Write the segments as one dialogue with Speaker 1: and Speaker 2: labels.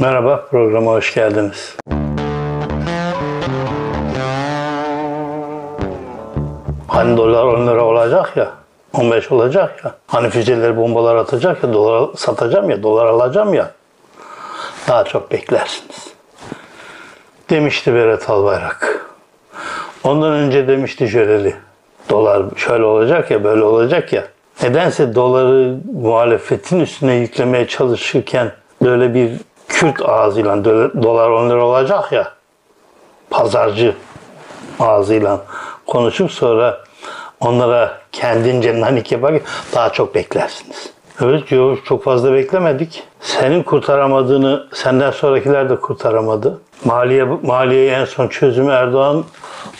Speaker 1: Merhaba, programa hoş geldiniz. Hani dolar 10 lira olacak ya, 15 olacak ya. Hani füzeleri bombalar atacak ya, dolar satacağım ya, dolar alacağım ya. Daha çok beklersiniz. Demişti Berat Albayrak. Ondan önce demişti Jöleli. Dolar şöyle olacak ya, böyle olacak ya. Nedense doları muhalefetin üstüne yüklemeye çalışırken böyle bir Kürt ağzıyla dolar 10 lira olacak ya. Pazarcı ağzıyla konuşup sonra onlara kendince nanik yaparken daha çok beklersiniz. Evet yok çok fazla beklemedik. Senin kurtaramadığını senden sonrakiler de kurtaramadı. Maliye maliyeye en son çözümü Erdoğan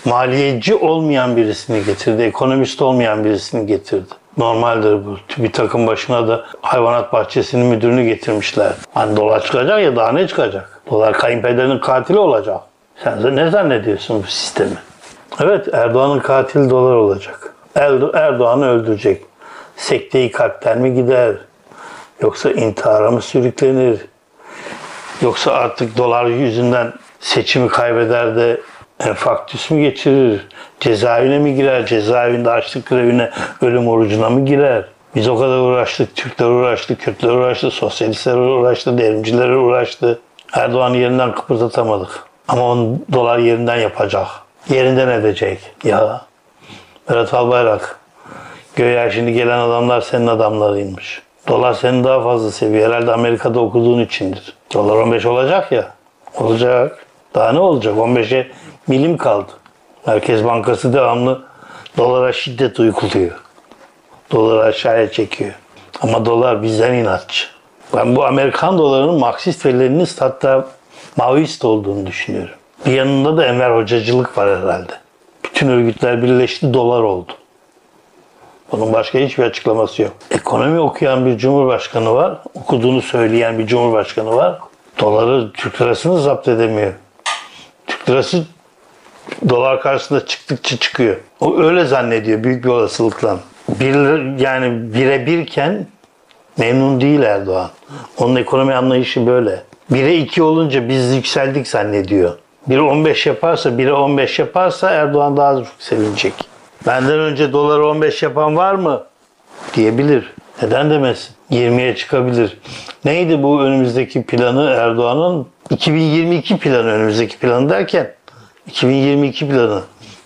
Speaker 1: maliyeci olmayan birisini getirdi. Ekonomist olmayan birisini getirdi. Normaldir bu. Bir takım başına da hayvanat bahçesinin müdürünü getirmişler. Hani dolar çıkacak ya daha ne çıkacak? Dolar kayınpederinin katili olacak. Sen ne zannediyorsun bu sistemi? Evet Erdoğan'ın katili dolar olacak. Er- Erdoğan'ı öldürecek. Sekteyi kalpten mi gider? Yoksa intihara mı sürüklenir? Yoksa artık dolar yüzünden seçimi kaybeder de enfarktüs mü geçirir? Cezaevine mi girer? Cezaevinde açlık grevine, ölüm orucuna mı girer? Biz o kadar uğraştık. Türkler uğraştı, Kürtler uğraştı, sosyalistler uğraştı, devrimciler uğraştı. Erdoğan'ı yerinden kıpırdatamadık. Ama on dolar yerinden yapacak. Yerinden edecek. Ya Berat Albayrak. Göya şimdi gelen adamlar senin adamlarıymış. Dolar seni daha fazla seviyor. Herhalde Amerika'da okuduğun içindir. Dolar 15 olacak ya. Olacak. Daha ne olacak? 15'e milim kaldı. Merkez Bankası devamlı dolara şiddet uyguluyor. Doları aşağıya çekiyor. Ama dolar bizden inatçı. Ben bu Amerikan dolarının Marksist ve Leninist hatta Maoist olduğunu düşünüyorum. Bir yanında da Enver Hocacılık var herhalde. Bütün örgütler birleşti, dolar oldu. Bunun başka hiçbir açıklaması yok. Ekonomi okuyan bir cumhurbaşkanı var. Okuduğunu söyleyen bir cumhurbaşkanı var. Doları, Türk lirasını zapt edemiyor. Lirası dolar karşısında çıktıkça çıkıyor. O öyle zannediyor büyük bir olasılıkla. Bir, yani birebirken memnun değil Erdoğan. Onun ekonomi anlayışı böyle. 1'e 2 olunca biz yükseldik zannediyor. 1'e 15 yaparsa, 1'e 15 yaparsa Erdoğan daha çok sevinecek. Benden önce doları 15 yapan var mı? Diyebilir. Neden demesin? 20'ye çıkabilir. Neydi bu önümüzdeki planı Erdoğan'ın? 2022 planı önümüzdeki planı derken 2022 planı.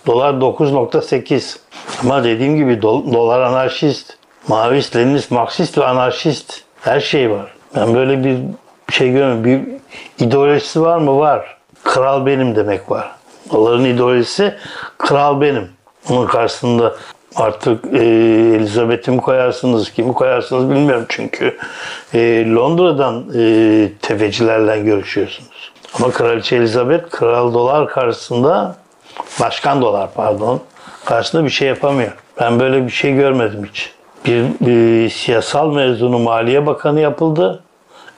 Speaker 1: Dolar 9.8. Ama dediğim gibi do- dolar anarşist, Maoist, Leninist, Marksist ve anarşist her şey var. Ben böyle bir şey görmüyorum. Bir ideolojisi var mı? Var. Kral benim demek var. Doların ideolojisi kral benim. Onun karşısında artık e, Elizabeth'i mi koyarsınız, kimi koyarsınız bilmiyorum çünkü e, Londra'dan e, tefecilerle görüşüyorsunuz. Ama Kraliçe Elizabeth kral dolar karşısında, başkan dolar pardon, karşısında bir şey yapamıyor. Ben böyle bir şey görmedim hiç. Bir e, siyasal mezunu Maliye Bakanı yapıldı,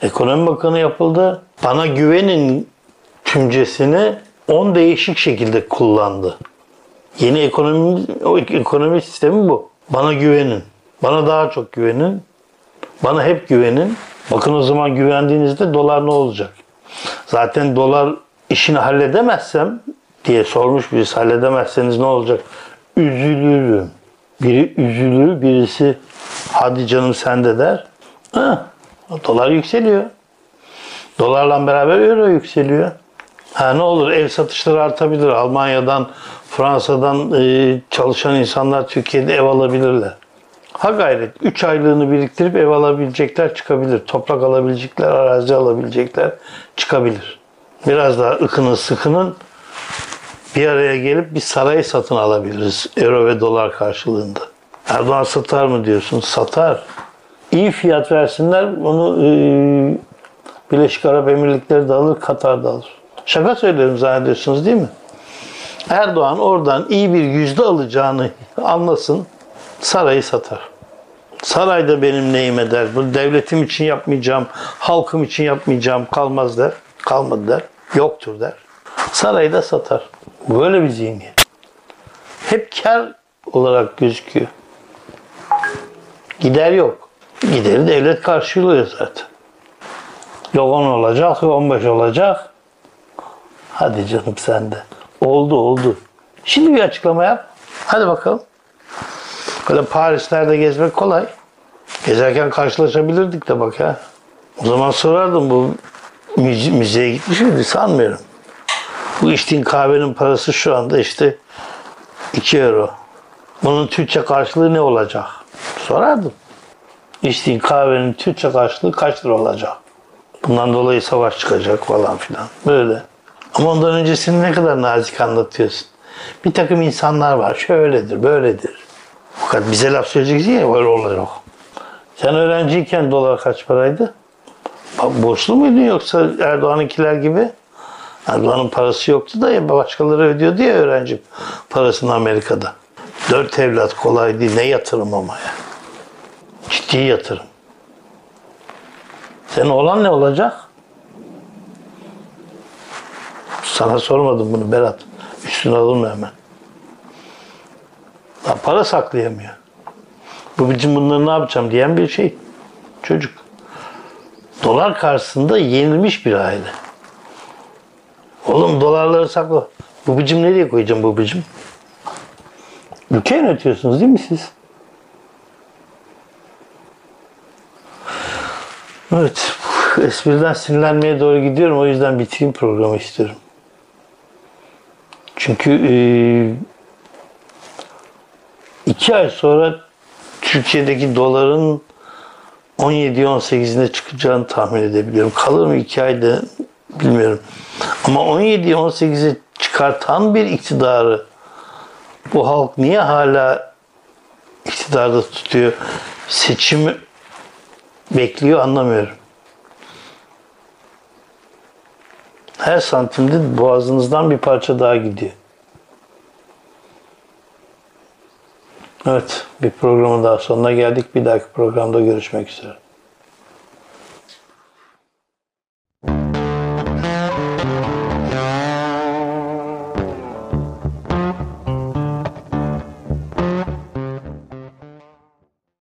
Speaker 1: Ekonomi Bakanı yapıldı. Bana güvenin tümcesini 10 değişik şekilde kullandı. Yeni ekonomi, o ekonomi sistemi bu. Bana güvenin. Bana daha çok güvenin. Bana hep güvenin. Bakın o zaman güvendiğinizde dolar ne olacak? Zaten dolar işini halledemezsem diye sormuş birisi halledemezseniz ne olacak? Üzülürüm. Biri üzülür, birisi hadi canım sen de der. Ha, dolar yükseliyor. Dolarla beraber euro yükseliyor. Ha ne olur ev satışları artabilir. Almanya'dan, Fransa'dan e, çalışan insanlar Türkiye'de ev alabilirler. Ha gayret 3 aylığını biriktirip ev alabilecekler çıkabilir. Toprak alabilecekler, arazi alabilecekler çıkabilir. Biraz daha ıkının sıkının bir araya gelip bir sarayı satın alabiliriz euro ve dolar karşılığında. Erdoğan satar mı diyorsun? Satar. İyi fiyat versinler onu e, Birleşik Arap Emirlikleri de alır, Katar da alır. Şaka söylüyorum zannediyorsunuz değil mi? Erdoğan oradan iyi bir yüzde alacağını anlasın, sarayı satar. Sarayda benim neyime der, bu devletim için yapmayacağım, halkım için yapmayacağım kalmaz der, kalmadı der, yoktur der. Sarayı da satar. Böyle bir zihniyet. Hep kar olarak gözüküyor. Gider yok. Gideri devlet karşılıyor zaten. Yok 10 olacak, yok 15 olacak. Hadi canım sen de. Oldu oldu. Şimdi bir açıklama yap. Hadi bakalım. Böyle Parislerde gezmek kolay. Gezerken karşılaşabilirdik de bak ya. O zaman sorardım bu müze- müzeye gitmiş miydi sanmıyorum. Bu içtiğin kahvenin parası şu anda işte 2 euro. Bunun Türkçe karşılığı ne olacak? Sorardım. İçtiğin kahvenin Türkçe karşılığı kaç lira olacak? Bundan dolayı savaş çıkacak falan filan. Böyle. Ama ondan öncesini ne kadar nazik anlatıyorsun. Bir takım insanlar var. Şöyledir, böyledir. Fakat bize laf söyleyeceksin ya öyle olacak. Sen öğrenciyken dolar kaç paraydı? Borçlu muydun yoksa Erdoğan'ınkiler gibi? Erdoğan'ın parası yoktu da ya başkaları ödüyordu ya öğrenci parasını Amerika'da. Dört evlat kolay değil. Ne yatırım ama ya. Ciddi yatırım. Senin olan ne olacak? Sana sormadım bunu Berat. Üstüne alınma hemen. Ya para saklayamıyor. Bu bizim bunları ne yapacağım diyen bir şey. Çocuk. Dolar karşısında yenilmiş bir aile. Oğlum dolarları sakla. Bu bicim nereye koyacağım bu bicim? Ülke yönetiyorsunuz değil mi siz? Evet. Espriden sinirlenmeye doğru gidiyorum. O yüzden bitireyim programı istiyorum. Çünkü eee, iki ay sonra Türkiye'deki doların 17-18'ine çıkacağını tahmin edebiliyorum. Kalır mı iki ayda bilmiyorum. Ama 17-18'e çıkartan bir iktidarı bu halk niye hala iktidarda tutuyor? Seçimi bekliyor anlamıyorum. Her santimde boğazınızdan bir parça daha gidiyor. Evet, bir programın daha sonuna geldik. Bir dahaki programda görüşmek üzere.